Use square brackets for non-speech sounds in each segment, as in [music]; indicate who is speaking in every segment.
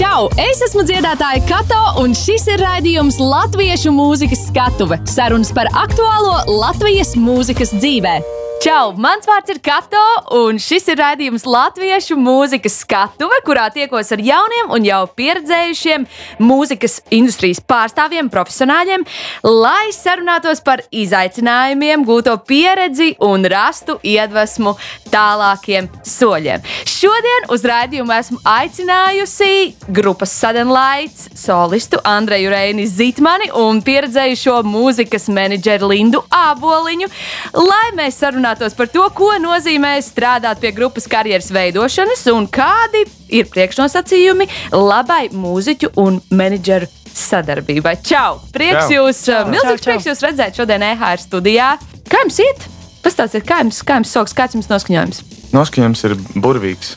Speaker 1: Čau! Es esmu dziedātāja Kato, un šis ir raidījums Latviešu mūzikas skatuve - sarunas par aktuālo Latvijas mūzikas dzīvēm. Čau! Mans vārds ir Kato, un šis ir raidījums Latviešu mūzikas skatuve, kurā tiekos ar jauniem un jau pieredzējušiem mūzikas industrijas pārstāvjiem, profesionāļiem, lai sarunātos par izaicinājumiem, gūto pieredzi un rastu iedvesmu tālākiem soļiem. Šodien uz raidījumu esmu aicinājusi grupas Sadenlaits solistu Andreju Reini Zitmani un pieredzējušo mūzikas menedžeru Lindu Āboliņu, lai mēs sarunātos parunātos par to, ko nozīmē strādāt pie grupas karjeras veidošanas un kādi ir priekšnosacījumi labai mūziķu un menedžeru sadarbībai. Čau! Prieks čau. jūs, čau. milzīgs čau, čau. prieks jūs redzēt šodien EHR studijā. Kā jums iet? Pastāstiet, kā jums, kā jums soks, kāds jums noskaņojums?
Speaker 2: Noskaņojums ir burvīgs.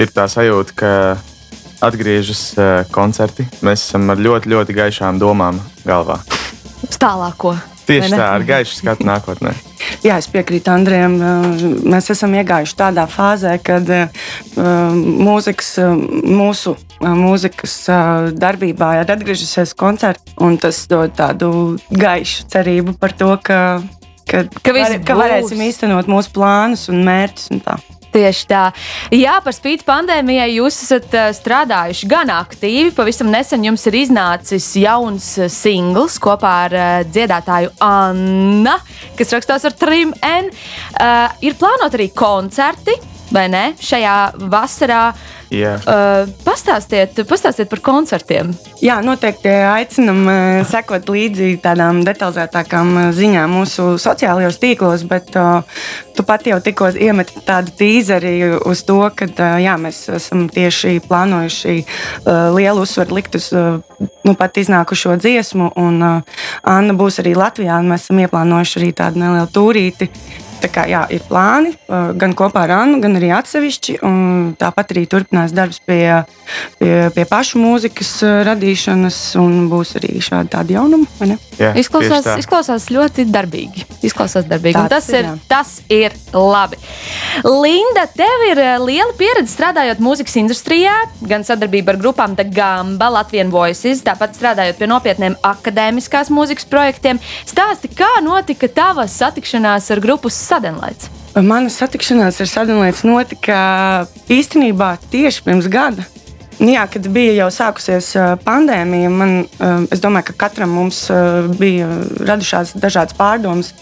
Speaker 2: Ir tā sajūta, ka atgriežas uh, koncerti. Mēs esam ar ļoti, ļoti gaišām domām galvā.
Speaker 1: Uz tālāko.
Speaker 2: Tieši tā, ar gaišu skatu nākotnē. [laughs]
Speaker 3: Jā, es piekrītu Andrejam. Mēs esam iegājuši tādā fāzē, kad mūzikas, mūsu mūzikas darbībā ir atgriežusies koncerts, un tas dod tādu gaišu cerību par to, ka, ka, ka, var, ka varēsim īstenot mūsu plānus un mērķus. Un tā.
Speaker 1: Tieši tā. Jā, par spīti pandēmijai jūs esat uh, strādājuši gan aktīvi. Pavisam nesen jums ir iznācis jauns uh, singls kopā ar uh, dziedātāju Anna, kas rakstās ar trim N. Uh, ir plānot arī koncerti, vai ne? Šajā vasarā uh,
Speaker 2: Yeah. Uh,
Speaker 1: pastāstiet, pastāstiet par koncertiem.
Speaker 3: Jā, noteikti aicinam uh, sekot līdzi tādām detalizētākām uh, ziņām mūsu sociālajos tīklos, bet uh, tu pati jau tikko iemeti tādu tīzeri uz to, ka uh, jā, mēs esam tieši plānojuši uh, lielu uzsvaru likt uz uh, nu, pat iznākušo dziesmu, un uh, Anna būs arī Latvijā, un mēs esam ieplānojuši arī tādu nelielu tūrīti Tā kā, jā, ir plāni gan kopā ar Annu, gan arī atsevišķi. Tāpat arī turpinās darbs pie, pie, pie pašu mūzikas radīšanas, un būs arī šādi tādi jaunumi.
Speaker 1: Jā, izklausās, izklausās ļoti darbīgi. Izklausās darbīgi tas, ir, ir, tas ir labi. Linda, tev ir liela pieredze strādājot mūzikas industrijā, gan sadarbība ar grupām The Gamba, Latvijas Voices, tāpat strādājot pie nopietniem akadēmiskās mūzikas projektiem. Stāsti, kā notika tava satikšanās ar grupu Sadenlaits?
Speaker 3: Mana satikšanās ar Sadenlaitu notika īstenībā tieši pirms gada. Nu jā, kad bija jau sākusies pandēmija, man, es domāju, ka katram mums bija radušās dažādas pārdomas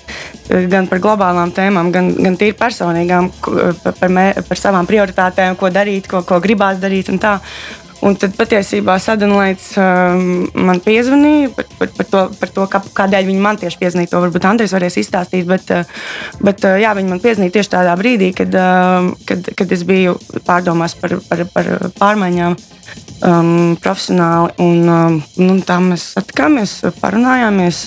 Speaker 3: gan par globālām tēmām, gan, gan tīri personīgām, par, mē, par savām prioritātēm, ko darīt, ko, ko gribās darīt. Un tad patiesībā Sadonlaits um, man piezvanīja par, par, par to, par to kā, kādēļ viņi man tieši piezvanīja. To varbūt Andrēs varēs izstāstīt, bet, uh, bet uh, jā, viņi man piezvanīja tieši tādā brīdī, kad, uh, kad, kad es biju pārdomās par, par, par pārmaiņām um, profesionāli. Un, um, nu, tā mēs satikāmies, parunājāmies.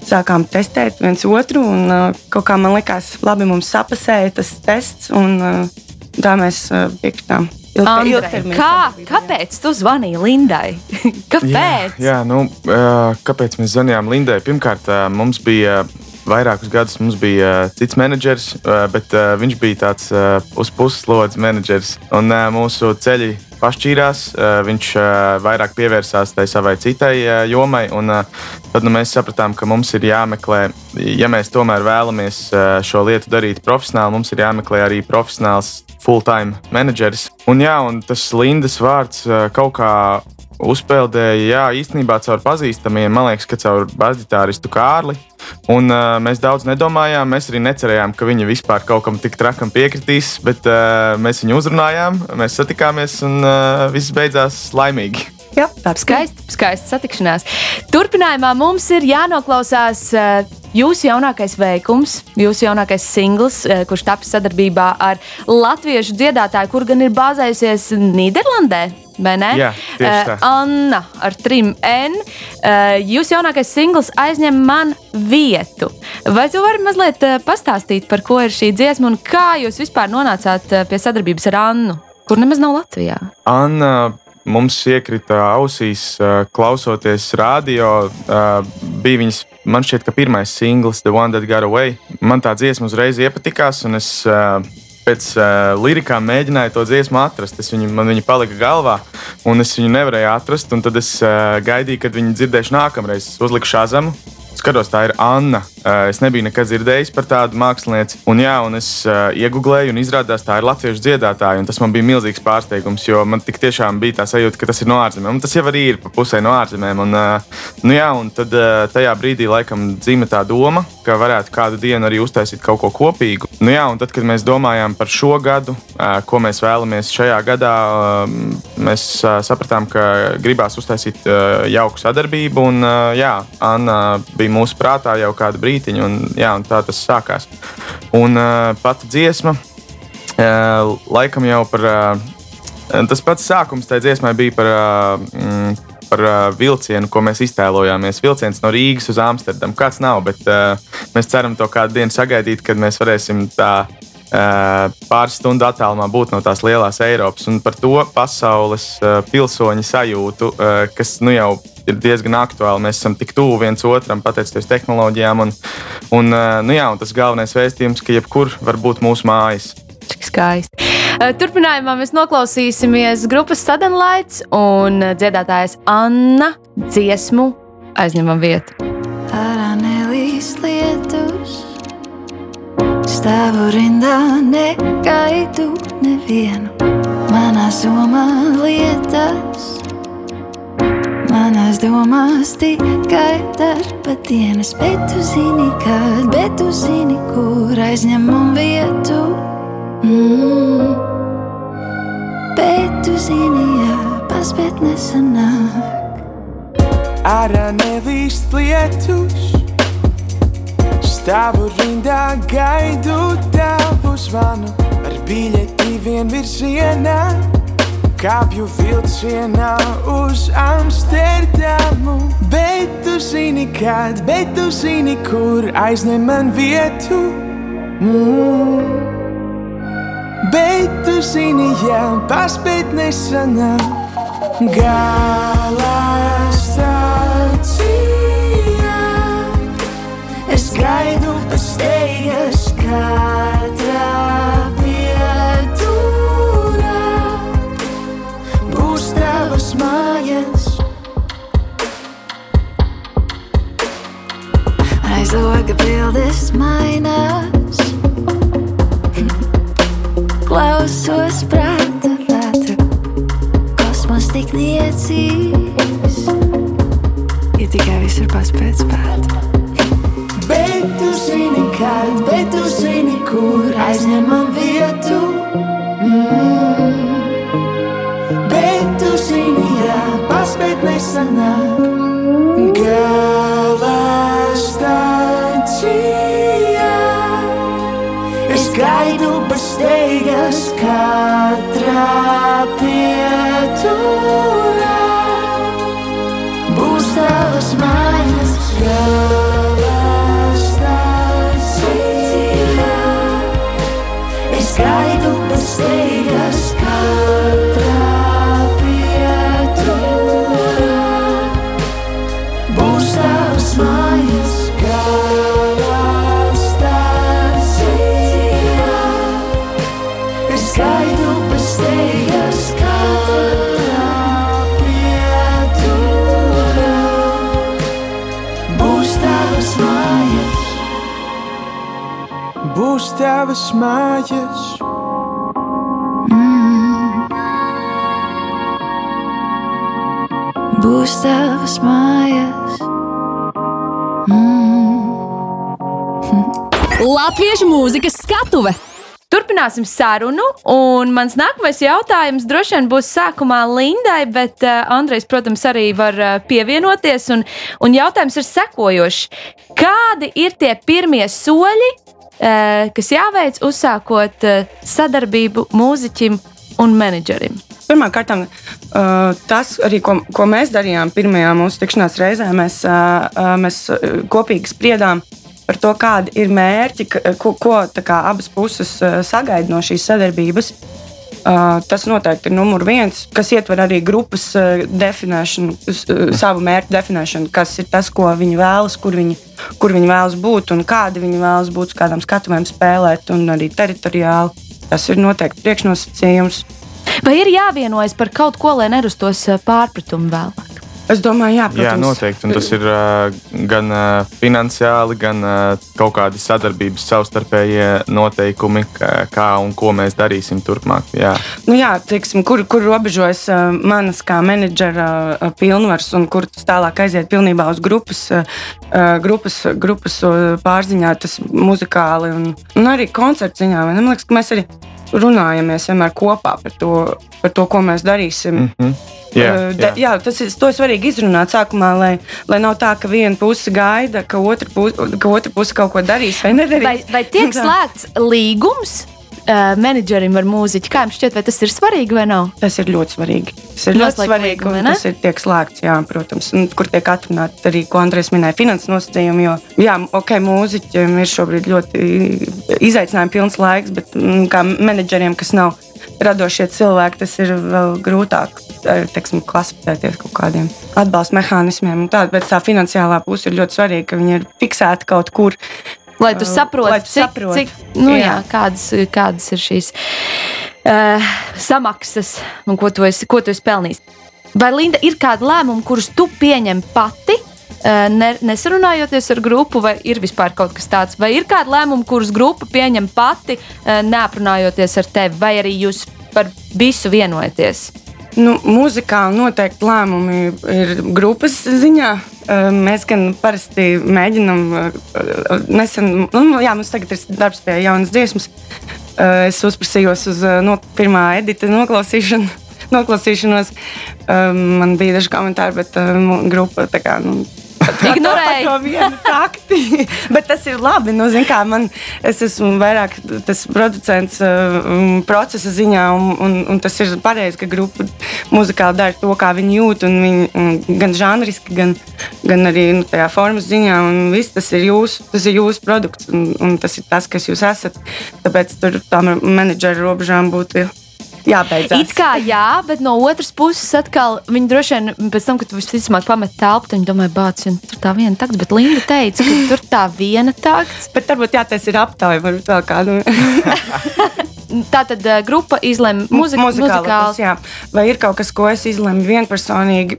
Speaker 3: Sākām testēt viens otru, un uh, kaut kā man likās, labi, mums sapasēja tas tests, un uh, tā mēs uh, piekritām.
Speaker 1: Andrei, kā, kāpēc tu zvanīji Lindai? [laughs] kāpēc?
Speaker 2: Jā, jā, nu, kāpēc mēs zvanījām Lindai? Pirmkārt, mums bija vairākus gadus mums bija cits menedžers, bet viņš bija tāds uz puslodes menedžers. Un mūsu ceļi pašķīrās, viņš vairāk pievērsās tai savai citai jomai. Tad nu, mēs sapratām, ka mums ir jāmeklē, ja mēs tomēr vēlamies šo lietu darīt profesionāli, mums ir jāmeklē arī profesionāls full-time menedžeris. Un, jā, un tas Lindas vārds kaut kā uzpeldēja, jā, īstenībā caur pazīstamiem, man liekas, ka caur basģitāristu Kārli. Un, uh, mēs daudz nedomājām, mēs arī necerējām, ka viņa vispār kaut kam tik trakam piekritīs, bet uh, mēs viņu uzrunājām, mēs satikāmies un uh, viss beidzās laimīgi.
Speaker 1: Jā, tā ir skaista, skaista satikšanās. Turpinājumā mums ir jānoklausās uh, jūsu jaunākais veikums, jūsu jaunākais singls, uh, kurš tapis sadarbībā ar latviešu dziedātāju, kur gan ir bāzējusies Nīderlandē vai ne?
Speaker 2: Jā, uh,
Speaker 1: Anna ar trim N. Uh, Jūsu jaunākais singls aizņem man vietu. Vai tu vari mazliet uh, pastāstīt, par ko ir šī dziesma un kā jūs vispār nonācāt uh, pie sadarbības ar Annu, kur nemaz nav Latvijā?
Speaker 2: Anna mums iekrita ausīs, klausoties radio. Bija viņas, man šķiet, ka pirmais singls, The One That Got Away. Man tā dziesma uzreiz iepatikās, un es pēc uh, lirikām mēģināju to dziesmu atrast. Es viņu, man viņa palika galvā. un es viņu nevarēju atrast. Tad es uh, gaidīju, kad viņi dzirdēšu nākamreiz. Es uzliku šāzemu, skatos, tā ir Anna. Es nebiju nekad dzirdējis par tādu mākslinieci. Un, jā, un es uh, iegūlēju, un izrādās, tā ir latviešu dziedātāja. Tas man bija milzīgs pārsteigums, jo man tiešām bija tā sajūta, ka tas ir no ārzemēm. Un tas jau arī ir pa pusē no ārzemēm. Un, uh, nu, jā, un tad uh, tajā brīdī laikam dzīve tā doma, ka varētu kādu dienu arī uztaisīt kaut ko kopīgu. Nu, jā, un tad, kad mēs domājām par šo gadu, uh, ko mēs vēlamies šajā gadā, uh, mēs uh, sapratām, ka gribās uztaisīt uh, jauku sadarbību. Un, uh, jā, Anna bija mūsu prātā jau kādu brīdiņu, un, jā, un tā tas sākās. Un uh, pati dziesma, uh, laikam jau par. Uh, Tas pats sākums tajā dziesmai bija par, uh, par uh, vilcienu, ko mēs iztēlojāmies. Vilciens no Rīgas uz Amsterdamu. Kāds nav, bet uh, mēs ceram to kādu dienu sagaidīt, kad mēs varēsim tā pāris stundu attālumā būt no tās lielās Eiropas un par to pasaules pilsoņu sajūtu, kas nu jau ir diezgan aktuāli. Mēs esam tik tuvu viens otram, pateicoties tehnoloģijām. Un, un, nu jā, un tas galvenais vēstījums, ka jebkur var būt mūsu mājas.
Speaker 1: Cik skaisti. Turpinājumā mēs noklausīsimies grupas Suddenlights un dziedātājas Anna dziesmu aizņemam vietu. Ārā nelīst lietus, stāvu rindā, negaidu nevienu. Manā somā lietas Manās domās tikai darba dienas, bet tu zini, kad, bet tu zini, kur aizņemam vietu. Mm. Bet tu zini, jā, paspēt nesanāk.
Speaker 4: Ārā nelīst lietus, stāvu rindā, gaidu tavu zvanu ar biļeti vien virzienā. Kāpju vilcienā uz Amsterdamu. Bet tu zini, kad, bet tu zini, kur aizņem man vietu. Mm. Bet tu zini, jā, paspēt nesanāk. Galā stācijā es gaidu pēc steigas katrā. Aiz loga bildes mainās. Klausos prāta vētru, kosmos tik niecīgs. Ja tikai visur paspēc spēt. Bet tu zini, kad, bet tu zini, kur aizņemam vietu. Mm. Bet tu zini, jā, paspēt nesanāk. Galā mājas. Mm. Tavas mājas. [laughs]
Speaker 1: Latviešu mūzikas skatuve! Turpināsim sarunu, un mans nākamais jautājums droši vien būs sākumā Lindai, bet uh, Andrejs, protams, arī var uh, pievienoties. Un, un jautājums ir sekojošs. Kādi ir tie pirmie soļi, kas jāveic uzsākot uh, sadarbību mūziķim un menedžerim?
Speaker 3: Pirmkārt, uh, tas, arī, ko, ko mēs darījām pirmajā mūsu tikšanās reizē, mēs, mēs kopīgi spriedām par to, kādi ir mērķi, ko, ko kā, abas puses sagaida no šīs sadarbības. Uh, tas noteikti ir numurs viens, kas ietver arī grupas uh, definēšanu, uh, savu mērķu definēšanu, kas ir tas, ko viņi vēlas, kur viņi, kur viņi vēlas būt un kādi viņi vēlas būt, kādam skatuviem spēlēt, un arī teritoriāli. Tas ir noteikti priekšnosacījums.
Speaker 1: Vai ir jāvienojas par kaut ko, lai nerastos eh, pārpratumi vēlāk?
Speaker 3: Es domāju, jā, protams.
Speaker 2: Jā, noteikti. Un tas ir uh, gan uh, finansiāli, gan uh, kaut kādi sadarbības savstarpējie noteikumi, kā, un ko mēs darīsim turpmāk. Jā,
Speaker 3: Nu, jā teiksim, kur, kur robežojas manas kā menedžera pilnvaras un kur tas tālāk aiziet pilnībā uz grupas, grupas, grupas pārziņā, tas muzikāli un, un arī koncerta ziņā. Man liekas, ka mēs arī runājamies vienmēr kopā par to, par to ko mēs darīsim.
Speaker 2: mm -hmm. jā,
Speaker 3: Uh, da, jā, tas ir, to ir svarīgi izrunāt sākumā, lai, lai nav tā, ka viena puse gaida, ka otra puse, ka otra puse kaut ko darīs vai nedarīs.
Speaker 1: Vai, vai tiek [laughs] slēgts līgums uh, menedžerim ar mūziķu? Kā jums šķiet, vai tas ir svarīgi vai nav?
Speaker 3: Tas ir ļoti svarīgi. Tas ir ļoti svarīgi,
Speaker 1: ne?
Speaker 3: tas ir tiek slēgts, jā, protams, un kur tiek atrunāti arī, ko Andrēs minēja, finanses nosacījumi. Jo, jā, ok, mūziķiem ir šobrīd ļoti izaicinājumi pilns laiks, bet mm, kā menedžeriem, kas nav radošie cilvēki, tas ir vēl grūtāk eh, teiksim, klasificēties kaut kādiem atbalsta mehānismiem. un Tā, bet tā finansiālā puse ir ļoti svarīga, ka viņi ir fiksēti kaut kur.
Speaker 1: Lai tu saproti,
Speaker 3: lai tu
Speaker 1: cik,
Speaker 3: saproti.
Speaker 1: cik nu, jā.
Speaker 3: Jā.
Speaker 1: Kādas, kādas ir šīs uh, samaksas un ko tu, esi, ko tu esi pelnījis. Vai Linda ir kāda lēmuma, kurus tu pieņem pati? uh, Ne, nesarunājoties ar grupu, vai ir vispār kaut kas tāds, vai ir kāda lēmuma, kurus grupa pieņem pati, uh, neaprunājoties ar tevi, vai arī jūs par visu vienojaties?
Speaker 3: Nu, muzikāli noteikti lēmumi ir grupas ziņā. Eh, Mēs gan parasti mēģinām, eh, nesen, nu, jā, mums tagad ir darbs pie jaunas dziesmas. Eh, Es uzprasījos uz eh, no, pirmā edita noklausīšanu. [laughs] Noklausīšanos. Eh, Man bija daži komentāri, bet uh, grupa tā kā. Nu,
Speaker 1: Ignorēja.
Speaker 3: to vienu takti. [laughs] Bet tas ir labi. Nu, zin kā, man, es esmu vairāk tas producents uh, um, procesa ziņā, un, un, un tas ir pareizi, ka grupa muzikāli dara to, kā viņi jūt. Viņi, un gan žanriski, gan, gan arī nu, tajā formas ziņā. Viss tas ir jūsu, tas ir jūsu produkts, un, un tas ir tas, kas jūs esat. Tāpēc tur tam menedžera robežām būtu jābeidzas.
Speaker 1: It kā jā, bet no otras puses atkal viņi droši vien pēc tam, kad tu visticamāk pamet telpu, viņi domāja, bāc, un tur tā viena takts, bet Linda teica, ka tur tā viena takts.
Speaker 3: Bet varbūt jā, tas ir aptauja, varbūt vēl kādu. [laughs]
Speaker 1: Tā tad uh, grupa izlem muzika,
Speaker 3: Muzikāli, jā. Vai ir kaut kas, ko es izlēmu vienpersonīgi?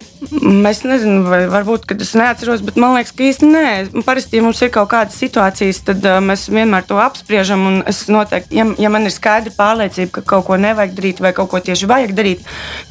Speaker 3: Es nezinu, vai varbūt kad es neatceros, bet man liekas, ka īsti nē. Parasti, ja mums ir kaut kādas situācijas, tad uh, mēs vienmēr to apspriežam. un Es noteikti, ja, ja man ir skaidra pārliecība, ka kaut ko nevajag darīt vai kaut ko tieši vajag darīt,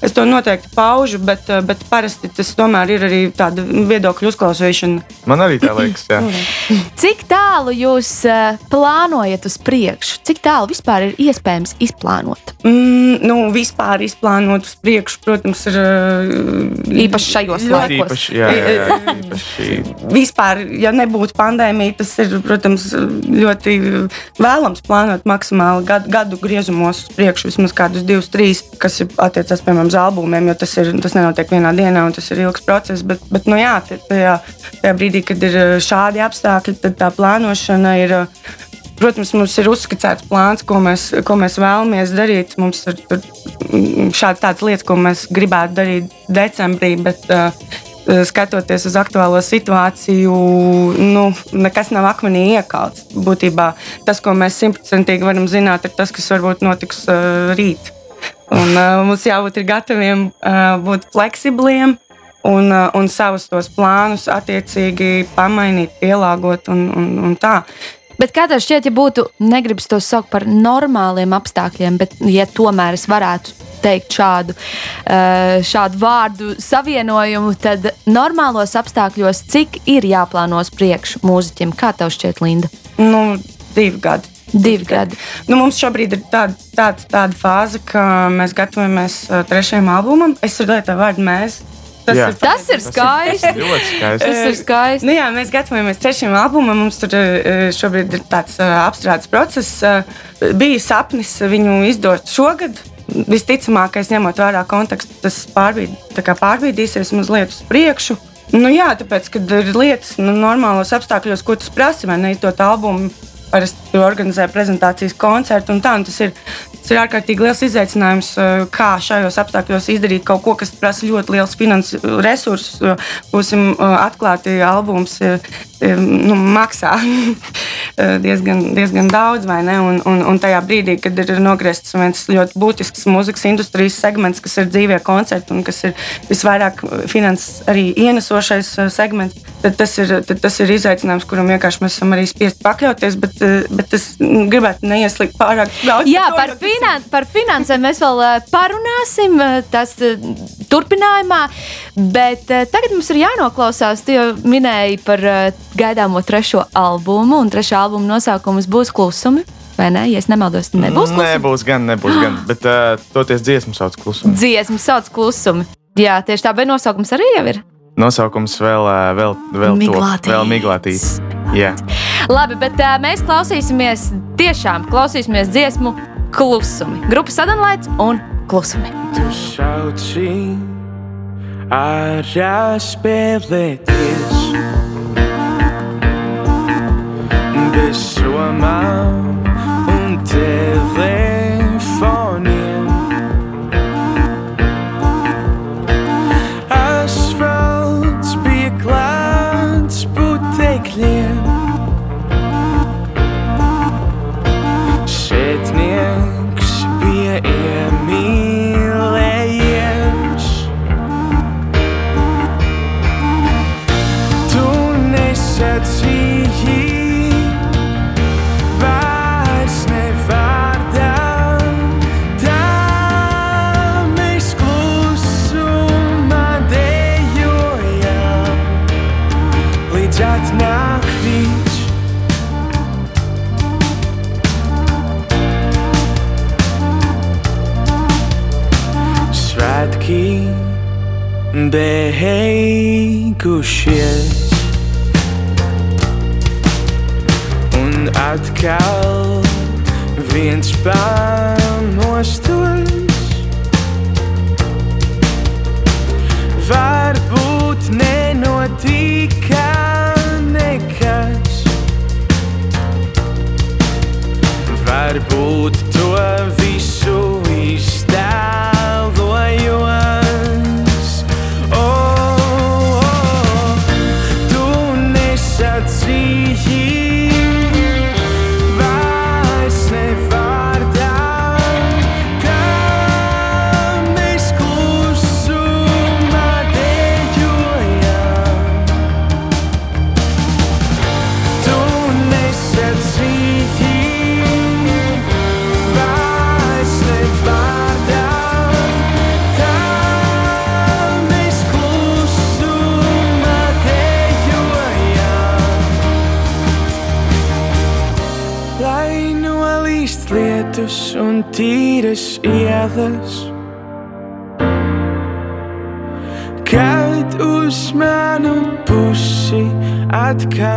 Speaker 3: es to noteikti paužu, bet, uh, bet parasti tas tomēr ir arī tāda viedokļu uzklausīšana.
Speaker 2: Man arī tā liekas. Jā. [laughs]
Speaker 1: Cik tālu jūs uh, plānojat uz priekšu? Cik tālu vispār ir iespējams izplānot?
Speaker 3: Mm, nu, vispār izplānot uz priekšu, protams, ir uh,
Speaker 1: Īpaši šajos
Speaker 3: ļoti
Speaker 1: laikos.
Speaker 2: Īpaši, jā, jā, īpaši.
Speaker 3: vispār, ja nebūtu pandēmija, tas ir, protams, ļoti vēlams plānot maksimāli gadu, gadu griezumos uz priekšu, vismaz kādus divus, trīs, kas ir attiecās, piemēram, uz albumiem, jo tas, ir, tas nenotiek vienā dienā un tas ir ilgs process. Bet, bet nu, jā, tajā, tajā brīdī, kad ir šādi apstākļi, tad tā plānošana ir. Protams, mums ir uzskicēts plāns, ko mēs, ko mēs vēlamies darīt. Mums ir mm, šādas lietas, ko mēs gribētu darīt decembrī, bet uh, skatoties uz aktuālo situāciju, nu, nekas nav akmenī iekalts. Būtībā tas, ko mēs simtprocentīgi varam zināt, ir tas, kas varbūt notiks uh, rīt. Un, uh, mums jābūt gataviem uh, būt fleksibliem. Un, uh, un savus tos plānus attiecīgi pamainīt, pielāgot un, un, un tā.
Speaker 1: Bet kā tev šķiet, ja būtu, negribas to saukt par normāliem apstākļiem, bet, ja tomēr es varētu teikt šādu, eh, šādu vārdu savienojumu, tad normālos apstākļos, cik ir jāplāno uz priekšu mūziķim? Kā tev šķiet, Linda?
Speaker 3: Nu, divi gadi.
Speaker 1: Divi gadi.
Speaker 3: Nu, mums šobrīd ir tāda, tāda, tāda fāze, ka mēs gatavojamies uh, trešajam albumam. Es lietoju vārdu mēs. Tas
Speaker 2: Jā.
Speaker 3: ir
Speaker 1: Tas ir skaisti.
Speaker 2: Ļoti skaisti.
Speaker 1: Tas ir skaisti.
Speaker 3: Nu, jā, mēs gatavojamies trešajam albumam. Mums tur eh, šobrīd ir tāds eh, apstrādes process. Eh, Bija sapnis viņu izdot šogad. Visticamākais, ņemot vērā kontekstu, tas pārbīd, tā kā pārbīdīsies mazliet uz priekšu. Nu, jā, tāpēc, kad ir lietas nu, normālos apstākļos, ko tas prasa, vai neizdot albumu, parasti organizē prezentācijas koncertu un tā. Un tas, ir, tas ir ārkārtīgi liels izaicinājums, kā šajos apstākļos izdarīt kaut ko, kas prasa ļoti liels finanses resursus. Būsim atklāti, albums nu, maksā [laughs] diezgan, diezgan daudz, vai ne? Un, un, un tajā brīdī, kad ir nogriezts viens ļoti būtisks mūzikas industrijas segments, kas ir dzīvie koncerti un kas ir visvairāk finanses arī ienesošais segments, tad tas ir, tad tas ir izaicinājums, kuram vienkārši mēs esam arī spiest pakļauties. Bet, bet es gribētu neieslīgt pārāk daudz.
Speaker 1: Jā, par, finan par finansēm mēs vēl parunāsim. Tas turpinājumā, bet tagad mums ir jānoklausās. Jau minēji par gaidāmo trešo albumu, un trešā albuma nosaukums būs Klusumi. Vai ne? Ja es nemaldos, nebūs klusumi.
Speaker 2: Nebūs gan, nebūs gan. [gasps] Bet uh, toties dziesmu sauc klusumi.
Speaker 1: Dziesmu sauc klusumi. Jā, tieši tā, bet nosaukums arī jau ir.
Speaker 2: Nosaukums vēl, vēl, vēl,
Speaker 1: miglātīts.
Speaker 2: To, vēl miglātīts. Jā.
Speaker 1: Labi, bet uh, mēs klausīsimies, tiešām klausīsimies dziesmu Klusumi. Grupa Sadonlaits un Klusumi.
Speaker 4: Tu sauci ārā spēlēties Deixa a mão, um terreno. Beigušies. Un atkal viens pamostos. Varbūt nenotika nekas. Varbūt ielas. Kad uz manu pusi atkal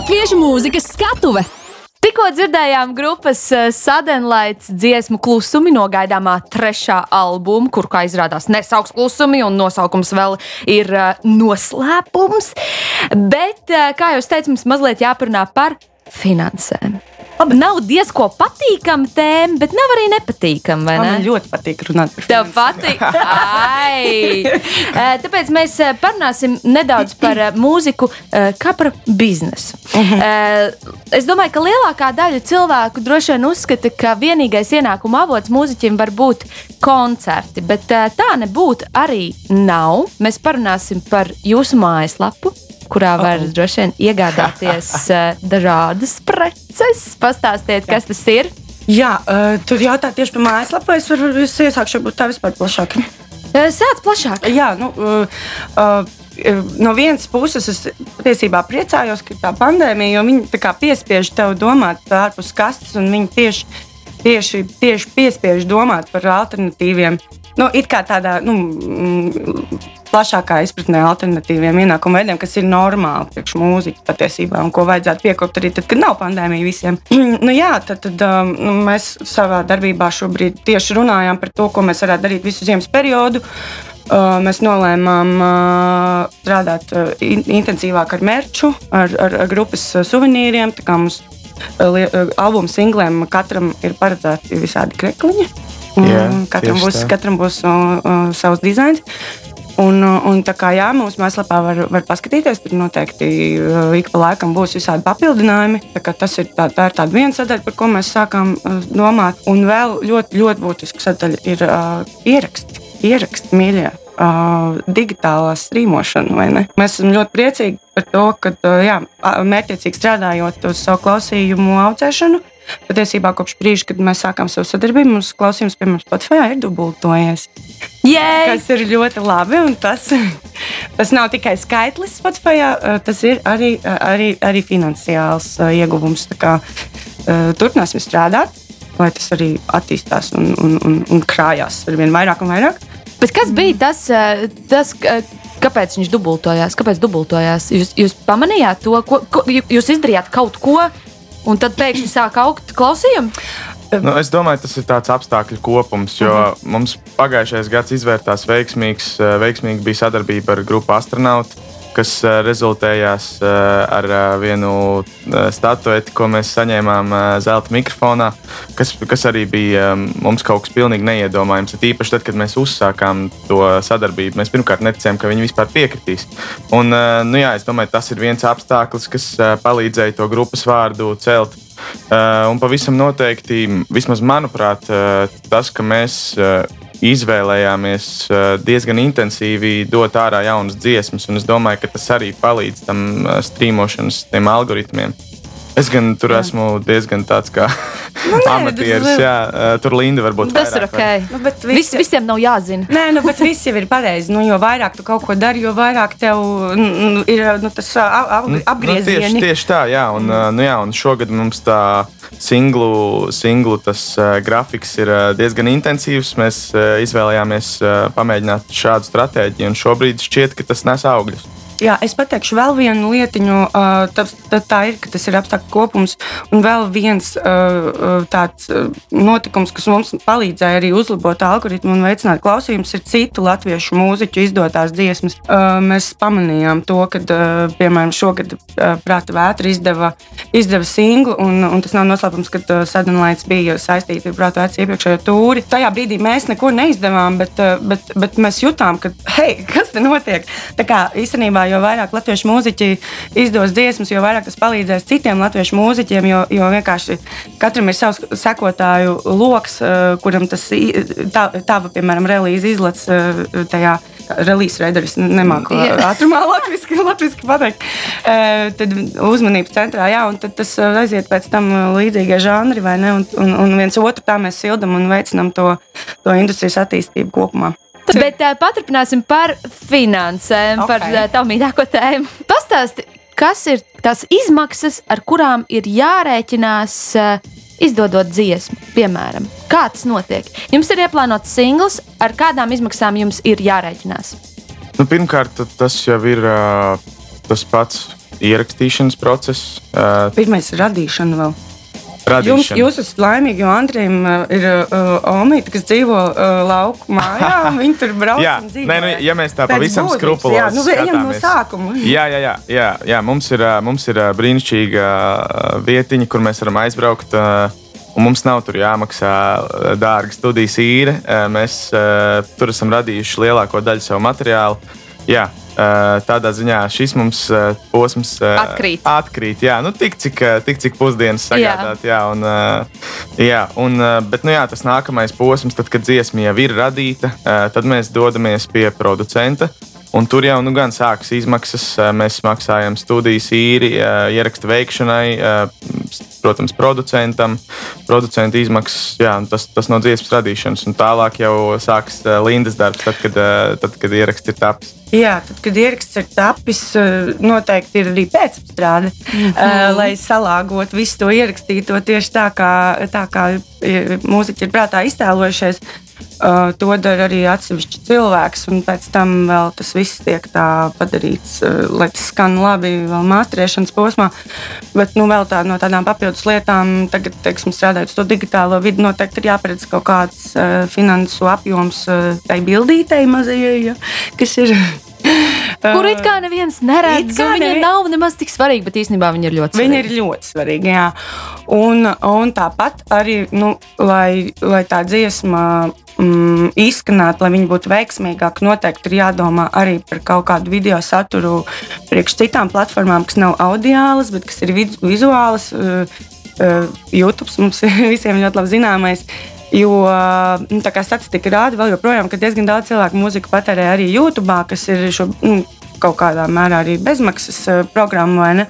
Speaker 1: Latviešu mūzikas skatuve! Tikko dzirdējām grupas Sadenlaits dziesmu klusumi no gaidāmā trešā albuma, kur, kā izrādās, nesauks klusumi, un nosaukums vēl ir eh, noslēpums. Bet, eh, kā jau teicu, mums mazliet jāparunā par finansēm. Labi, nav diezko patīkama tēma, bet nav arī nepatīkama. vai
Speaker 3: Man
Speaker 1: ne?
Speaker 3: ļoti patīk runāt par
Speaker 1: Tev
Speaker 3: finansēm.
Speaker 1: patīk. Ai. [laughs] Eh, Tāpēc mēs eh, parunāsim nedaudz par eh, mūziku, kā par biznesu. Eh, Es domāju, ka lielākā daļa cilvēku droši vien uzskata, ka vienīgais ienākuma avots mūziķim var būt koncerti, bet tā nebūtu arī nav. Mēs parunāsim par jūsu mājaslapu. Kurā var
Speaker 3: Uh-oh.
Speaker 1: droši vien iegādāties [laughs] eh, dažādas preces. Pastāstiet, kas tas ir.
Speaker 3: Jā, uh, tur jautā tieši par mājaslapu. Es varu es iesākšu varbūt tā vispār plašāk.
Speaker 1: Eh, Sāc plašāk.
Speaker 3: Jā, nu, uh, uh, no vienas puses es patiesībā priecājos, ka tā pandēmija, jo viņi piespiež tev domāt ārpus kastes, un viņi tieši, tieši, tieši piespiež domāt par alternatīviem. Nu, it kā tādā nu, mm, plašākā izpratnē, alternatīviem ienākumu veidiem, kas ir normāli priekš mūziķa patiesībā, un ko vajadzētu piekopt arī tad, kad nav pandēmija visiem. [clears throat] nu, jā, tad, tad um, nu, mēs savā darbībā šobrīd tieši runājām par to, ko mēs varētu darīt visu ziemas periodu. Uh, mēs nolēmām uh, strādāt uh, in intensīvāk ar merču, ar, ar, ar grupas suvenīriem. Tā kā mums albuma singliem katram ir paredzēti visādi krekliņi. Un
Speaker 2: Jā,
Speaker 3: katram,
Speaker 2: tieši
Speaker 3: būs, katram būs uh, savs dizains. Uh, un tā kā jā, mūsu mājaslapā var, var paskatīties, tur noteikti uh, ik pa laikam būs visādi papildinājumi. Tas ir, tā, tā ir tāda viena sadaļa, par ko mēs sākām uh, domāt. Un vēl ļoti, ļoti būtiska sadaļa ir uh, ieraksti, ieraksti mīļie. Uh, digitālā strīmošana? Mēs esam ļoti priecīgi par to, ka uh, jā, mērķiecīgi strādājot uz savu klausījumu audzēšanu, patiesībā kopš brīža, kad mēs sākām savu sadarbību, mums klausījums, piemēram, Spotify ir dubultojies
Speaker 1: Jē,
Speaker 3: kas ir ļoti labi. un Tas, [laughs] tas nav tikai skaitlis Spotify, tas ir arī, arī, arī finansiāls ieguvums. Kā, turpināsim strādāt, lai tas arī attīstās un, un, un, un krājās ar vien vairāk un vairāk.
Speaker 1: Bet kas bija tas, eh, tas eh, kāpēc viņš dubultojās? Kāpēc dubultojās? Jūs, jūs pamanījāt to, ko, ko jū- jūs izdarījāt kaut ko, un tad pēkšņi sāk augt klausījumi?
Speaker 2: Nu, es domāju, tas ir tāds apstākļu kopums, jo uh -huh. mums pagājušais gads izvērtās veiksmīgs. eh, Veiksmīgi bija sadarbība ar grupu astronautu, kas eh, rezultējās eh, ar eh, vienu statueti, ko mēs saņēmām zelta mikrofonā, kas, kas arī bija mums kaut kas pilnīgi neiedomājams. Ir Īpaši tad, kad mēs uzsākām to sadarbību, mēs pirmkārt neticējām, ka viņi vispār piekritīs. Un, nu, jā, es domāju, tas ir viens apstākļus, kas palīdzēja to grupas vārdu celt. Un pavisam noteikti, vismaz manuprāt, tas, ka mēs izvēlējāmies uh, diezgan intensīvi dot ārā jaunas dziesmas, un es domāju, ka tas arī palīdz tam uh, strīmošanas algoritmiem. Es gan tur jā. esmu diezgan tāds kā [laughs]
Speaker 3: Nu, nē, [laughs]
Speaker 2: amatieris. Jā, tur Linda varbūt
Speaker 1: Tas ir
Speaker 2: vairāk var-
Speaker 1: ok.
Speaker 3: Nu, bet
Speaker 1: Vis,
Speaker 3: visi-
Speaker 1: visiem nav jāzina.
Speaker 3: Nē, nu, bet viss jau ir pareizi. Nu, jo vairāk tu kaut ko dari, jo vairāk tev mm, ir nu, tas ap, ap,
Speaker 2: Nu,
Speaker 3: apgriezieni.
Speaker 2: tieši, tieši tā, jā. Un, mm. nu, jā, un šogad mums tā singlu, singlu tas, uh, grafiks ir uh, diezgan intensīvs. Mēs uh, izvēlējāmies uh, pamēģināt šādu stratēģiju, un šobrīd šķiet, ka tas nes augļus.
Speaker 3: Jā, es pateikšu vēl vienu lietiņu. Tas, tā, ir, ka tas ir apstākļu kopums. Un vēl viens tāds notikums, kas mums palīdzēja arī uzlabot algoritmu un veicināt klausījumus, ir citu latviešu mūziķu izdotās dziesmas. Mēs pamanījām to, ka, piemēram, šogad Prāta vētra izdeva, izdeva singlu, un, un tas nav noslēpums, ka Sadonlaits bija saistīta ar Prāta vētra iepriekšējo tūri. Tajā brīdī mēs neko neizdevām, bet, bet, bet mēs jutām, ka, [laughs] hei, kas te notiek? Tā kā īstenībā jo vairāk latviešu mūziķi izdos dziesmas, jo vairāk tas palīdzēs citiem latviešu mūziķiem, jo, jo vienkārši katram ir savs sekotāju lokus, kuram tas tā, tava, piemēram, relīze izlaiž tajā. Relīzes reiders nemāku ātrumā [laughs] latviešu, latviešu pateikt. Eh, Tad uzmanības centrā, jā, un tad tas eh, aiziet pēc tam eh, līdzīgie žanri, vai ne? Un, un, un viens otru tā mēs sildam un veicinam to, to industrijas attīstību kopumā.
Speaker 1: Bet uh, paturpināsim par finansēm, okay. par uh, tavu mīļāko tēmu. Pastāsti, kas ir tās izmaksas, ar kurām ir jārēķinās uh, izdodot dziesmu, piemēram? Kā tas notiek? Jums ir ieplānots singls, ar kādām izmaksām jums ir jārēķinās?
Speaker 2: Nu, pirmkārt, tas jau ir uh, tas pats ierakstīšanas process. Uh,
Speaker 3: Pirmais ir radīšana vēl. Jums,
Speaker 2: radīšana.
Speaker 3: jūs esat laimīgi, jo Andrejam uh, ir uh, Omīte, kas dzīvo uh, lauku mājā. un [laughs] Viņi tur brauc
Speaker 2: Jā,
Speaker 3: un dzīvo.
Speaker 2: nē, nu, ja mēs tā
Speaker 3: Pēc
Speaker 2: pavisam
Speaker 3: būtības,
Speaker 2: skrupulozi
Speaker 3: jā, nu, ejam no
Speaker 2: skatāmies.
Speaker 3: sākuma.
Speaker 2: Jā, jā, jā, jā, jā. Mums ir, ā, mums ir ā, brīnišķīga vietiņa, kur mēs varam aizbraukt. ā, Un mums nav tur jāmaksā dārga studijas īre. Mēs ā, tur esam radījuši lielāko daļu savu materiālu. Jā, tādā ziņā šis mums ā, posms ā,
Speaker 1: Atkrīt.
Speaker 2: atkrīt jā, nu, tik, cik, tik cik pusdienas sagādāt. Jā. Jā, un, jā, un, bet nu, jā, tas nākamais posms, tad, kad dziesma jau ir radīta, tad mēs dodamies pie producenta. Un tur jau nu, gan sākas izmaksas. Mēs maksājam studijas īri, ā, ierakstu veikšanai, protams, producentam, producentu izmaksas, jā, tas, tas no dziesmas radīšanas. Un tālāk jau sākas Lindas darbs, tad, kad, tad, kad ieraksts ir tapis.
Speaker 3: Jā, tad, kad ieraksts ir tapis, noteikti ir arī pēcapstrāde, mm. -hmm. lai salāgotu visu to ierakstīto tieši tā, kā, tā kā mūziķi ir prātā iztēlojušies. Uh, to dara arī atsevišķi cilvēks, un pēc tam vēl tas viss tiek padarīts, uh, lai tas skan labi vēl mākslinieks posmā. Bet nu, vēl tā, no tādām papildus lietām, tagad, teiksim, strādājot to digitālo vidi, noteikti ir jāparedz kaut kāds uh, finansu apjoms tai bildītei mazajai, ja, kas ir. [laughs]
Speaker 1: Kur it kā neviens neredz,
Speaker 3: kā
Speaker 1: viņa
Speaker 3: nevi-
Speaker 1: nav nemaz tik svarīga, bet īstenībā viņa ir ļoti svarīga.
Speaker 3: Viņa ir ļoti svarīga. Jā. Un, un tāpat arī, nu, lai, lai tā dziesma mm, izskanētu, lai viņa būtu veiksmīgāka, noteikti ir jādomā arī par kaut kādu video saturu priekš citām platformām, kas nav audiālas, bet kas ir viz, vizuālas. Uh, uh, YouTube mums [laughs] visiem ļoti labi zināmais. Jo nu, tā statistika rāda, vēl joprojām, ka diezgan daudz cilvēku mūziku patērē arī YouTube, kas ir šo, nu, kaut kādā mērā arī bezmaksas uh, programma. vai?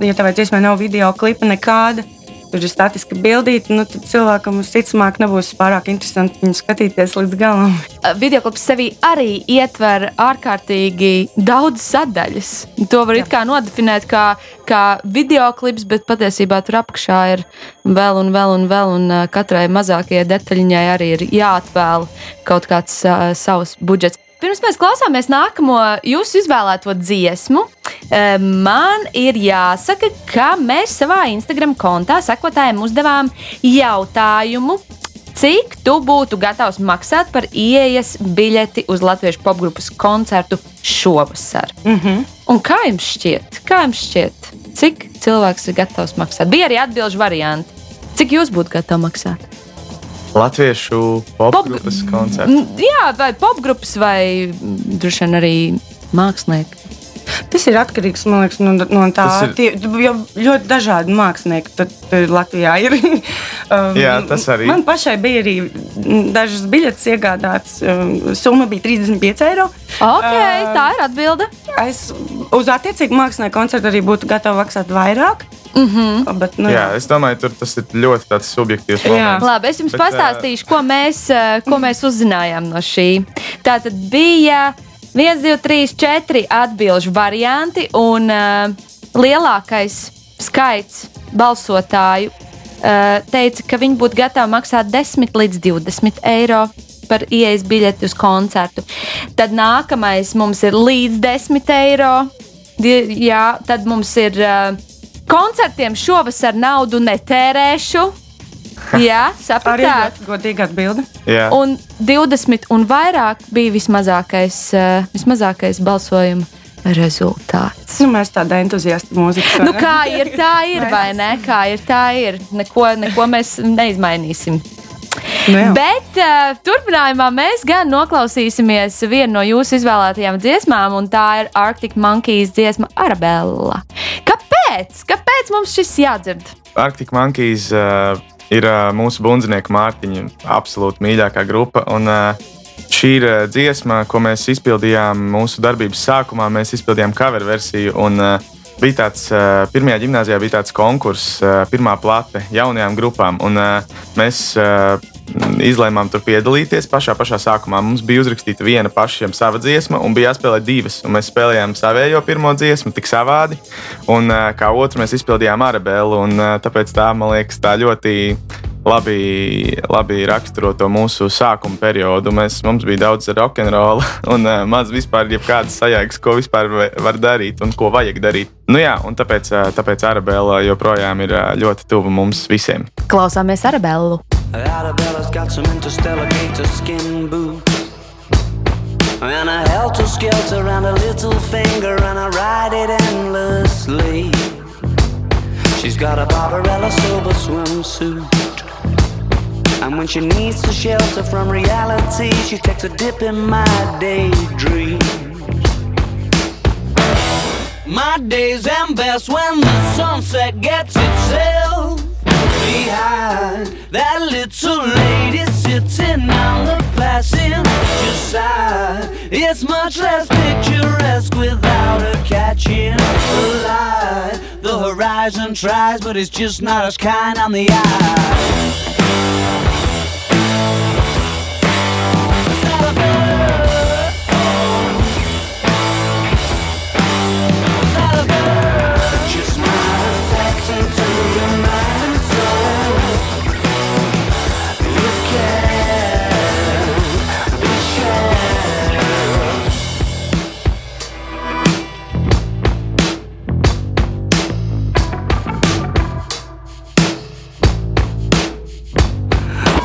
Speaker 3: Ja tev dziesmai nav video klipa nekāda, tur ir statiska bildīte, nu, tad cilvēkam visticamāk nebūs pārāk interesanti viņu skatīties līdz galam. [laughs]
Speaker 1: Videoklips sevī arī ietver ārkārtīgi daudz sadaļas. To var kā nodefinēt kā, kā videoklips, bet patiesībā tur apakšā ir vēl un vēl un vēl, un uh, katrai mazākajai detaļiņai arī ir jāatvēl kaut kāds uh, savs budžets. Pirms mēs klausāmies nākamo jūsu izvēlēto dziesmu, man ir jāsaka, ka mēs savā Instagram kontā sekotājiem uzdevām jautājumu, Cik tu būtu gatavs maksāt par ieejas biļeti uz Latvijas popgrupas koncertu šovasar? Mm
Speaker 3: Mhm.
Speaker 1: -hmm. Un kā jums šķiet? Kā jums šķiet? Cik cilvēks ir gatavs maksāt? Bija arī atbildžu varianti. Cik jūs būtu gatavi maksāt?
Speaker 2: Latviešu popgrupas koncerts.
Speaker 1: Mm, Jā, vai popgrupas, vai droši vien arī mākslinieki.
Speaker 3: Tas ir atkarīgs liekas, no, no tā,
Speaker 2: ir-
Speaker 3: tie, jo ļoti dažādi mākslinieki tad, uh, Latvijā ir. [laughs] Um,
Speaker 2: Jā, tas arī.
Speaker 3: Man pašai bija arī dažas biļetes iegādātas. um, Summa bija 35 eiro.
Speaker 1: Okay,
Speaker 3: Ā.
Speaker 1: tā ir atbilde.
Speaker 3: Es uz attiecīgu mākslinieku koncertu arī būtu gatava maksāt vairāk. Mm -hmm. Bet, nu,
Speaker 2: Jā, es domāju, tur tas ir ļoti tāds subjektīvs
Speaker 3: Jā.
Speaker 1: Labi, es jums
Speaker 2: Bet,
Speaker 1: pastāstīšu, ko mēs, eh, ko mēs uzzinājām no šī. Tā tad bija 1, 2, 3, 4 atbildžu varianti, un uh, lielākais skaits balsotāju uh, teica, ka viņi būtu gatavi maksāt 10 līdz 20 eiro. Par ieejas biļeti uz koncertu. Tad nākamais mums ir līdz 10 eiro. Jā, tad mums ir uh, koncertiem šovasar naudu netērēšu. [laughs] Jā, sapratāt.
Speaker 3: ļoti godīga atbilde.
Speaker 2: Jā.
Speaker 1: Un 20 un vairāk bija vismazākais, uh, vismazākais balsojuma rezultāts.
Speaker 3: Nu, mēs tādi entuziasti mūzikas.
Speaker 1: Nu, kā ir, tā ir, vai ne? Kā ir, tā ir. Neko, neko mēs neizmainīsim.
Speaker 3: Nu, jā.
Speaker 1: Bet uh, turpinājumā mēs gan noklausīsimies vienu no jūsu izvēlētajām dziesmām, un tā ir Arctic Monkeys dziesma Arabella. Kāpēc? Kāpēc mums šis jādzird?
Speaker 2: Arctic Monkeys uh, ir uh, mūsu bundzinieka Mārtiņa absolūti mīļākā grupa. Un, uh, šī ir dziesma, ko mēs izpildījām mūsu darbības sākumā. Mēs izpildījām cover versiju. Un, uh, bija tāds, pirmajā gimnājā bija tāds konkurss, pirmā plate jaunajām grupām. Un, mēs izlēmām tur piedalīties pašā, pašā sākumā. Mums bija uzrakstīta viena pašiem sava dziesma, un bija jāspēlē divas. Un mēs spēlējām savējo pirmo dziesmu, tik savādi. Un kā otru mēs izpildījām Arabelu. Un, tāpēc tā, man liekas, tā ļoti labi, labi raksturo to mūsu sākuma periodu. Mēs, mums bija daudz rokenrola [laughs] un uh, maz vispār kādas sajēgas, ko vispār va- var darīt un ko vajag darīt. Nu jā, un tāpēc, uh, tāpēc Arabela joprojām ir uh, ļoti tuva mums visiem.
Speaker 1: Klausāmies Arabellu.
Speaker 5: Arabella's got some interstellar skin boots. And a helter skelter around a little finger, and I ride it endlessly. She's got a Barbarella silver swimsuit. And when she needs to shelter from reality, she takes a dip in my daydream. My days end best when the sunset gets itself behind that little lady sitting on the passenger side. It's much less picturesque without her catching the light. The horizon tries, but it's just not as kind on the eye.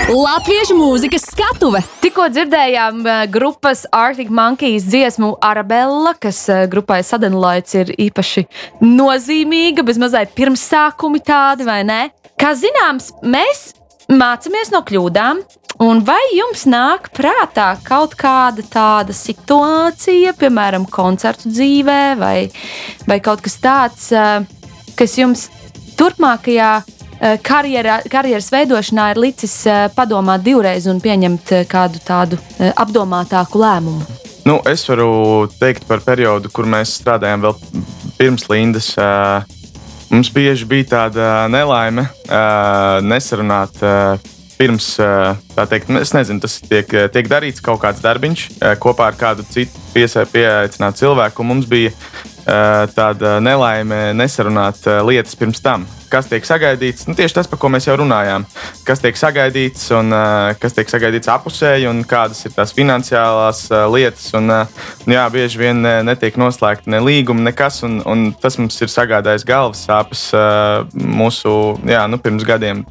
Speaker 1: Latviešu mūzikas skatuve. Tikko dzirdējām eh, grupas Arctic Monkeys dziesmu Arabella, kas eh, grupai Sadenlaits ir īpaši nozīmīga, bez mazai pirmsākumi tādi, vai ne? Kā zināms, mēs mācāmies no kļūdām. Un vai jums nāk prātā kaut kāda tāda situācija, piemēram, koncertu dzīvē, vai, vai kaut kas tāds, eh, kas jums turpmākajā eh, karjerā, karjeras veidošanā ir licis eh, padomāt divreiz un pieņemt eh, kādu tādu apdomātāku lēmumu?
Speaker 2: Nu, es varu teikt par periodu, kur mēs strādājām vēl pirms Lindas. Mums bieži bija tāda nelaime nesarunāt pirms, tā teikt, es nezinu, tas tiek, tiek darīts kaut kāds darbiņš kopā ar kādu citu piesa- pieaicinātu cilvēku. Mums bija tāda nelaime nesarunāt ā, lietas pirms tam. Kas tiek sagaidīts? Nu, tieši tas, par ko mēs jau runājām. Kas tiek sagaidīts un kas tiek sagaidīts apusēji, un kādas ir tās finansiālās lietas. Un, nu, jā, bieži vien netiek noslēgta ne līguma, nekas, un, un tas mums ir sagādājis galvas sāpes mūsu, jā, nu, pirms gadiem.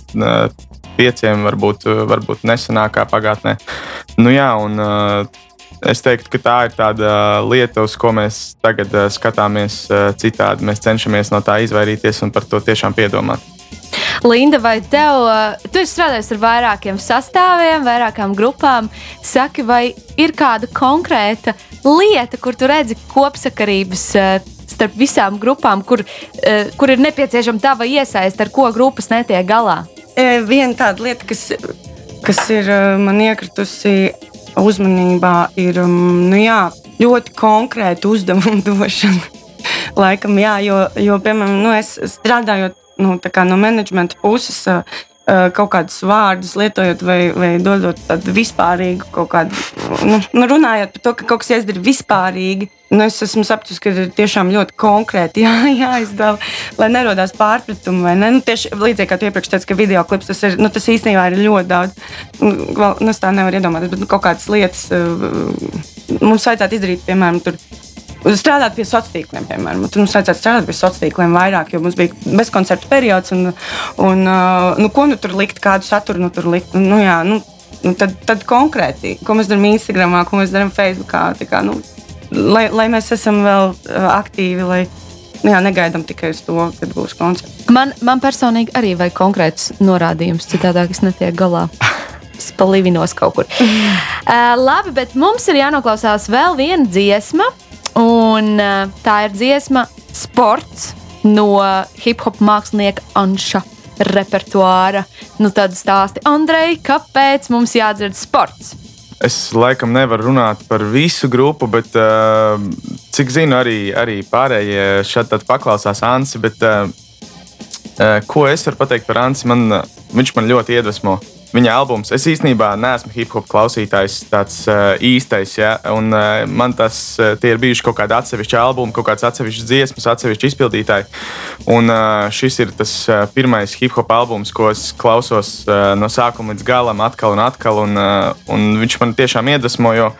Speaker 2: Pieciem, varbūt, varbūt nesenākā pagātnē. Nu, jā, un, Es teiktu, ka tā ir tāda lieta, uz ko mēs tagad uh, skatāmies uh, citādi. Mēs cenšamies no tā izvairīties un par to tiešām piedomāt.
Speaker 1: Linda, vai tev, uh, tu esi strādājis ar vairākiem sastāviem, vairākām grupām? Saki, vai ir kāda konkrēta lieta, kur tu redzi kopsakarības uh, starp visām grupām, kur, uh, kur ir nepieciešama tava iesaiste, ar ko grupas netiek galā?
Speaker 3: E, Viena tāda lieta, kas, kas ir man iekritusi uzmanībā, ir um, nu jā, ļoti konkrēta uzdevuma [laughs] došana. Laikam, jā, jo, jo piemēram, nu, es strādājot nu, no menedžmenta puses, ā, kaut kādus vārdus lietojot vai, vai dodot tādu vispārīgu kaut kādu, nu, nu, runājot par to, ka kaut kas jāizdara vispārīgi. Nu, es esmu sapratusi, ka ir tiešām ļoti konkrēti [laughs] jā, jāizdala, lai nerodās pārpratumi. Ne? Nu, tieši līdzīgi kā tu iepriekš teici, ka video klips tas, ir, nu, tas īstenībā ir ļoti daudz. Nu, Vēl, nu, es tā nevaru iedomāties, bet nu, kaut kādas lietas mums vajadzētu izdarīt, piemēram, tur. Strādāt pie sociāliem tīkliem, piemēram. Tur mums vajadzētu strādāt pie sociāliem tīkliem vairāk, jo mums bija bezkoncertu periods. Un, un, uh, nu, ko nu tur likt, kādu saturu nu, tur likt? Nu, jā, nu, nu, tad, tad konkrēti, ko mēs darām Instagram, ko mēs darām Facebook. Nu, lai, lai mēs esam vēl uh, aktīvi, lai nu, jā, negaidām tikai uz to, kad būs koncerts.
Speaker 1: Man, man personīgi arī vajag konkrēts norādījums, citādi es netieku galā. Es palīvinos kaut kur. [laughs] Uh, labi, bet mums ir jānoklausās vēl viena dziesma, un uh, tā ir dziesma Sports no hip hop mākslinieka Anša repertuāra. Nu, tad stāsti, Andrej, kāpēc mums jādzird sports?
Speaker 2: Es laikam nevaru runāt par visu grupu, bet uh, cik zinu, arī, arī pārējie šeit paklausās Ansi. Bet, uh, uh, ko es varu pateikt par Ansi? Man, uh, viņš man ļoti iedvesmo. Viņa albums. Es īstenībā neesmu hip hop klausītājs, tāds uh, īstais. Ja? Un, uh, man tas uh, ir bijuši kaut kādi atsevišķi albumi, kaut kāds atsevišķs dziesmas, atsevišķi izpildītāji. Un uh, šis ir tas uh, pirmais hip hop albums, ko es klausos uh, no sākuma līdz galam, atkal un atkal. Un, uh, un viņš man tiešām iedvesmo, jo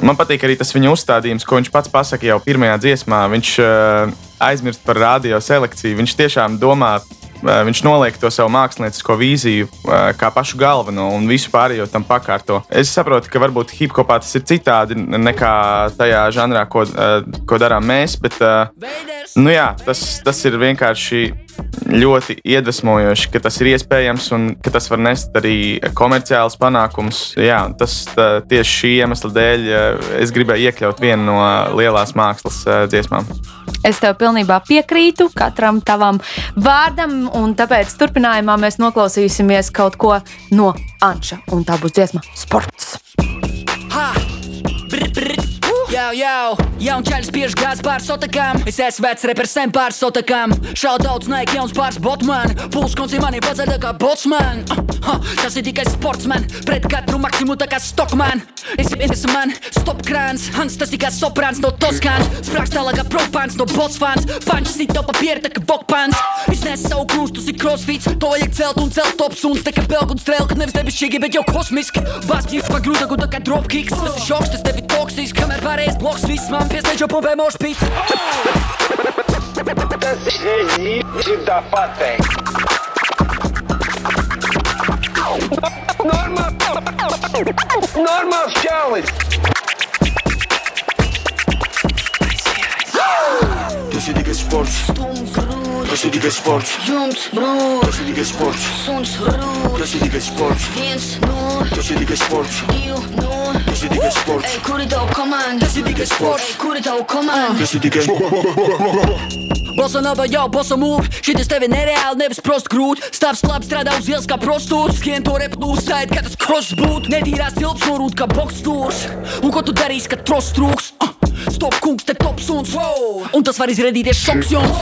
Speaker 2: man patīk arī tas viņa uzstādījums, ko viņš pats pasaka jau pirmajā dziesmā. Viņš uh, aizmirst par radio selekciju. Viņš tiešām domā Uh, viņš noliek to savu māksliniecisko vīziju uh, kā pašu galveno un visu pārējo tam pakārto. Es saprotu, ka varbūt hip hopā tas ir citādi nekā tajā žanrā, ko, uh, ko darām mēs, bet nu jā, tas, tas ir vienkārši ļoti iedvesmojoši, ka tas ir iespējams un ka tas var nest arī komerciālus panākumus. Jā, tas tā, tieši šī iemesla dēļ es gribēju iekļaut vienu no lielās mākslas dziesmām.
Speaker 1: Es tev pilnībā piekrītu katram tavam vārdam, un tāpēc turpinājumā mēs noklausīsimies kaut ko no Anča. Un tā būs dziesma Sports.
Speaker 6: Ha! Brr, brr. Jau, jau, jaun čaļs spiež gāz pār sotakām. Es esmu vecs repers sen pār sotakām. Šautauts naik jauns pārs botman. Puls konci mani tā kā botsman. Uh, uh, tas ir tikai sportsman. Pret katru maksimu tā kā stokman. Es esmu man, stop krāns. Hans tas ir kā soprāns no Toskāns. Sprāks tālāk kā propāns no botsfāns. Pančs sit to papieru tā kā vokpāns. Es nesu savu krūstu, tas ir crossfits. To vajag celt un celt top suns. Tā kā belga un strēlka, nevis debesšķīgi, bet jau kosmiski. Baski pagrūda, tā kā dropkicks. Tas ir šoks, tas tevi toksisks. Kamēr pārējais bloks viss man pieslēdz jau pumpē mošpīts.
Speaker 7: Te dá patente. Normal. Normal challenge.
Speaker 8: Tas ir tikai sports. Tas ir tikai sports.
Speaker 9: Jums brūk,
Speaker 8: Tas ir tikai sports.
Speaker 9: suns rūk,
Speaker 8: Tas ir tikai sports.
Speaker 9: viens no,
Speaker 8: Tas ir tikai sports.
Speaker 9: divi no.
Speaker 8: Tas ir tikai sports.
Speaker 9: Ej, kur ir tava komanda?
Speaker 6: Tas ir tikai sports.
Speaker 9: Ej, kur ir tava komanda?
Speaker 8: Tas ir tikai
Speaker 6: Bossa nova jau, bossa move Šitas tevi nereāli, nevis prost grūt Stāvs labi strādā uz ielas kā prostūts Skrien to repu uzstājiet, kā tas cross būt Netīrās tilps norūt kā bokstūrs Un ko tu darīsi, kad trost trūks? Uh, Stop kungs, te top suns Un tas var izrādīties šoks jums.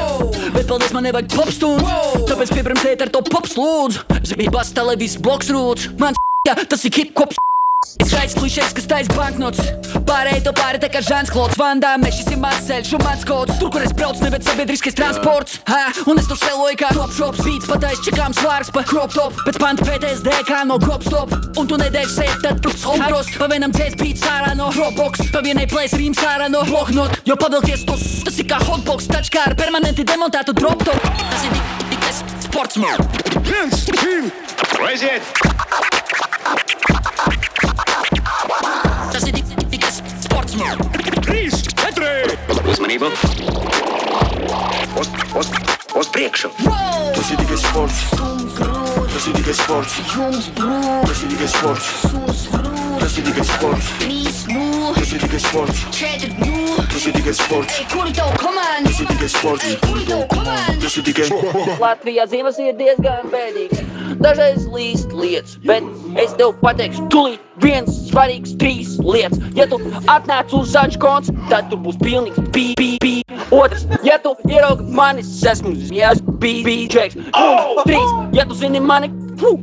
Speaker 6: Bet paldies, man nevajag popstunds Tāpēc piepremsēt ar to pops lūdzu Zibības televīzijas bloks rūts Man s***, [laughs] tas ir hip hops Skaidrs klišejs, kas taisa banknots Pārēj to pāri tā kā Žants Klods Vandā Mēs šis ir mans ceļš un mans kods. Tur, kur es braucu, neviet sabiedriskais transports. Ha, Un es to seloju kā top shops. Beats patais čekām svārs pa crop top. Pēc panta PTSD kā no gop stop. Un tu nedēļ sēt, tad tu haros Pa vienam dzēs beats ārā no Dropbox. Pa vienai plēs rīms ārā no bloknot Jo pavilkies tos, tas ir kā hotbox. Taču kā ar permanenti demontētu drop top. Tas ir tik- tikai sports man.
Speaker 7: Viens, divi, aiziet!
Speaker 6: Sports man
Speaker 7: Trīs, četri!
Speaker 10: Uzmanību! Uz, uz, uz priekšu!
Speaker 8: Tas ir tikai sports. Tas ir tikai sports.
Speaker 9: Jums brūk,
Speaker 8: Tas ir tikai sports.
Speaker 9: suns rūk,
Speaker 8: Tas ir tikai sports.
Speaker 9: trīs no,
Speaker 8: Tas ir tikai sports.
Speaker 9: četri no.
Speaker 8: Tas ir tikai sports.
Speaker 9: Ej, kur ir tava komanda?
Speaker 8: Tas ir tikai sports.
Speaker 9: Ej, kur ir tava komanda?
Speaker 8: Tas ir tikai
Speaker 6: Latvijā dzīves ir diezgan bēdīgas. Dažreiz līst lietas, bet es tev pateikšu, tūlīt viens svarīgs trīs lietas. Ja tu atnāc uz zaļš konts, tad tu būsi pilnīgs pī, pī, pī. Otrs, ja tu ieraugi mani, es esmu jās, pī, pī, čeks. Un trīs, ja tu zini mani, fu,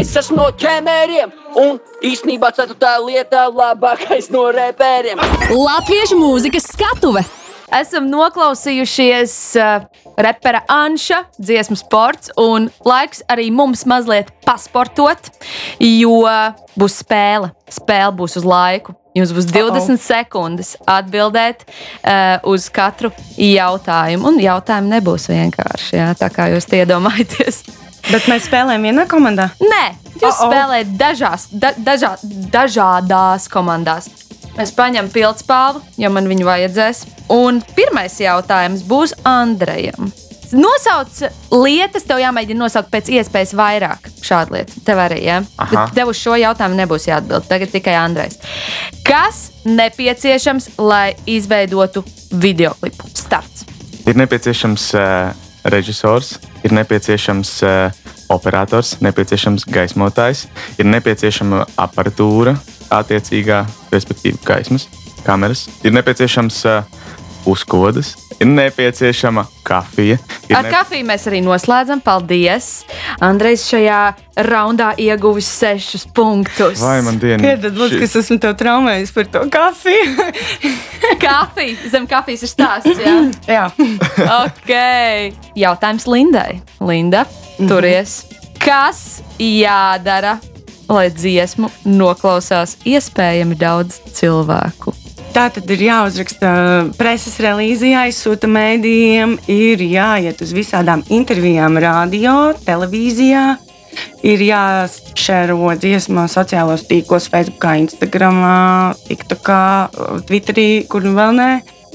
Speaker 6: es esmu no ķēmēriem. Un īstenībā ceturtā lietā labākais no repēriem.
Speaker 1: Latviešu mūzikas skatuve! Esam noklausījušies uh, repera Anša dziesmu sports, un laiks arī mums mazliet pasportot, jo būs spēle. Spēle būs uz laiku. Jums būs 20 uh -oh. sekundes atbildēt uh, uz katru jautājumu. Un jautājumi nebūs vienkārši, jā, tā kā jūs iedomājaties.
Speaker 3: Bet mēs spēlējam vienā komandā.
Speaker 1: Nē, jūs oh -oh. spēlējat dažās, da, dažā, dažādās komandās. Es paņemu pildspālu, jo man viņu vajadzēs. Un pirmais jautājums būs Andrejam. Nosauc lietas, tev jāmēģina nosaukt pēc iespējas vairāk. Šāda lieta. Tev arī, ja?
Speaker 2: Aha.
Speaker 1: Bet tev uz šo jautājumu nebūs jāatbild. Tagad tikai Andrejs. Kas nepieciešams, lai izveidotu video klipu? Starts.
Speaker 2: Ir nepieciešams uh, režisors, ir nepieciešams uh, operators, nepieciešams gaismotājs, ir nepieciešama aparatūra, attiecīgā, respektīvi, gaismas, kameras, ir nepieciešams uh, uzkodas, ir nepieciešama kafija. Ir
Speaker 1: Ar kafiju mēs arī noslēdzam. Paldies! Andrejs šajā raundā ieguvis sešus punktus.
Speaker 2: Vai man diena?
Speaker 3: Piedod, lūdzu, ka es esmu tev traumējis par to kafiju. [laughs]
Speaker 1: Kafija, zem kafijas ir stāsts. Jā, [clears throat]
Speaker 3: Jā, [laughs]
Speaker 1: ok. Jautājums Lindai. Linda, turies. Kas jādara, lai dziesmu noklausās iespējami daudz cilvēku?
Speaker 3: tā tad ir jāuzraksta preses relīze, jāizsūta mēdījiem, ir jāiet uz visādām intervijām, radio, televīzijā. Ir jāšēro dziesmu sociālos tīklos, Facebook, Instagram, TikTok, Twitterī, kur nu vēl nē.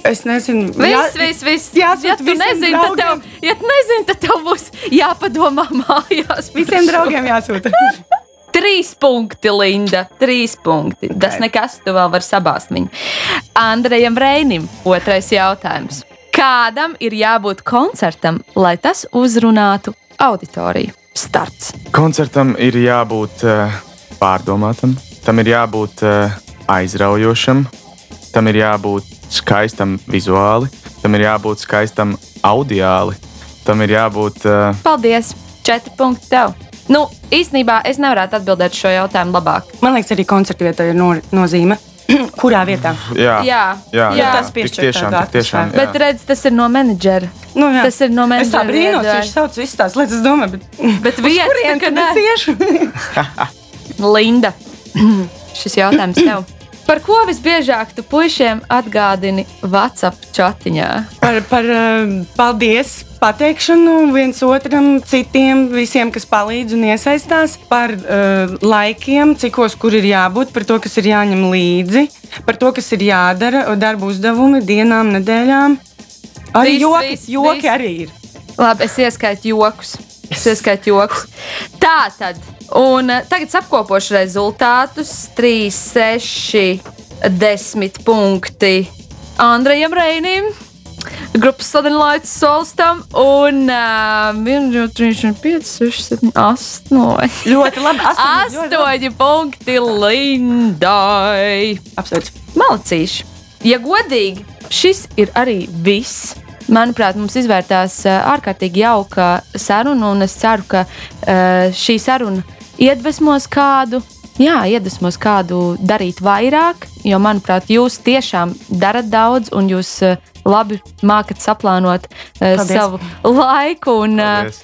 Speaker 3: Es nezinu,
Speaker 1: Viss, viss, viss.
Speaker 3: jāsūt
Speaker 1: Ja tu nezini, tad tev, ja nezini, tad tev būs jāpadomā mājās.
Speaker 3: visiem draugiem jāsūta. [laughs]
Speaker 1: Trīs punkti, Linda. Trīs punkti. Okay. Tas nekas, tu vēl vari sabāzt viņu. Andrejam Reinim otrais jautājums. Kādam ir jābūt koncertam, lai tas uzrunātu auditoriju? Starts.
Speaker 2: Koncertam ir jābūt uh, pārdomātam, tam ir jābūt uh, aizraujošam, tam ir jābūt skaistam vizuāli, tam ir jābūt skaistam audiāli, tam ir jābūt. Uh,
Speaker 1: Paldies! Četri punkti tev! Nu, īstenībā es nevaru atbildēt šo jautājumu labāk.
Speaker 3: Man liekas, arī koncerta vieta ir no, nozīme. [clears throat] Kurā vietā?
Speaker 2: jā,
Speaker 1: Jā,
Speaker 2: jā,
Speaker 1: jā.
Speaker 3: Tas piešķir
Speaker 2: tiešām, tiešām.
Speaker 3: atmosfēru.
Speaker 1: Bet redz, tas ir no menedžera.
Speaker 3: Nu, jā.
Speaker 1: Tas ir no
Speaker 3: Es tā
Speaker 1: menedžera.
Speaker 3: brīnos, viņš sauc visas tās lietas, domāju, bet, [laughs]
Speaker 1: Bet vieta,
Speaker 3: kurien
Speaker 1: ka
Speaker 3: tad
Speaker 1: nē.
Speaker 3: es iešu?
Speaker 1: Linda, [clears throat] šis jautājums tev. Par ko visbiežāk tu puišiem atgādini WhatsApp chatiņā?
Speaker 3: Par, par uh, paldies, pateikšanu viens otram, citiem, visiem, kas palīdz un iesaistās, par uh, laikiem, cikos, kur ir jābūt, par to, kas ir jāņem līdzi, par to, kas ir jādara, darba uzdevumi, dienām, nedēļām. Arī
Speaker 1: Viss,
Speaker 3: joki,
Speaker 1: viss,
Speaker 3: joki
Speaker 1: viss.
Speaker 3: arī ir.
Speaker 1: Labi, es ieskaitu joks. Es ieskaitu joks. Tā tad. Un eh, tagad apkopošu rezultātus. 3, 6, 10 punkti Andrejam Reinim. Grupas sadalījums Solstam un uh, 3, 5, 6, 7, 8.
Speaker 3: Ļoti labi. Astoņi, ļoti labi.
Speaker 1: 8 punkti Lindai.
Speaker 3: Apsveicu.
Speaker 1: Malacīši. Ja godīgi, šis ir arī viss. Manuprāt, mums izvērtās ā, ārkārtīgi jauka saruna, un es ceru, ka ā, šī saruna iedvesmos kādu. Jā, iedvesmos kādu darīt vairāk, jo, manuprāt, jūs tiešām darat daudz, un jūs ā, labi mākat saplānot ā,
Speaker 3: Paldies.
Speaker 1: savu laiku. Un, ā,
Speaker 2: Paldies.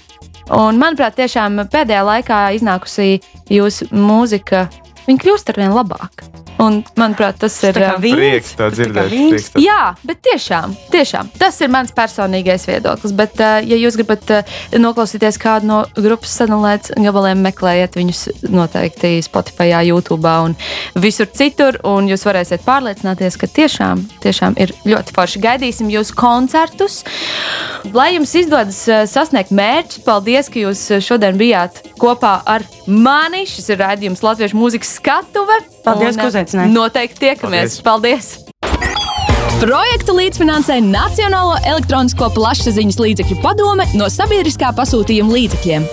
Speaker 1: Un, manuprāt, tiešām pēdējā laikā iznākusi jūsu mūzika, viņa kļūst ar vien labāka. Un, manuprāt, tas ir.
Speaker 3: Tā kā
Speaker 1: ā,
Speaker 3: vīns,
Speaker 2: Prieks to dzirdēt. prieks to-
Speaker 1: Jā, bet tiešām, tiešām tas ir mans personīgais viedoklis. Bet, uh, ja jūs gribat uh, noklausīties kādu no grupas sadalītas gabaliem, meklējiet viņus noteikti Spotify, YouTube un visur citur. Un jūs varēsiet pārliecināties, ka tiešām, tiešām ir ļoti forši. Gaidīsim jūsu koncertus. Lai jums izdodas uh, sasniegt mērķus, paldies, ka jūs šodien bijāt kopā ar mani. Šis ir raidījums Latviešu mūzikas skatuve.
Speaker 3: Paldies, ka
Speaker 1: uh,
Speaker 3: uzaicinājāt.
Speaker 1: Noteikti tiekamies. Paldies! Projektu līdzfinansē Nacionālo elektronisko plašsaziņas līdzekļu padome no sabiedriskā pasūtījuma līdzekļiem.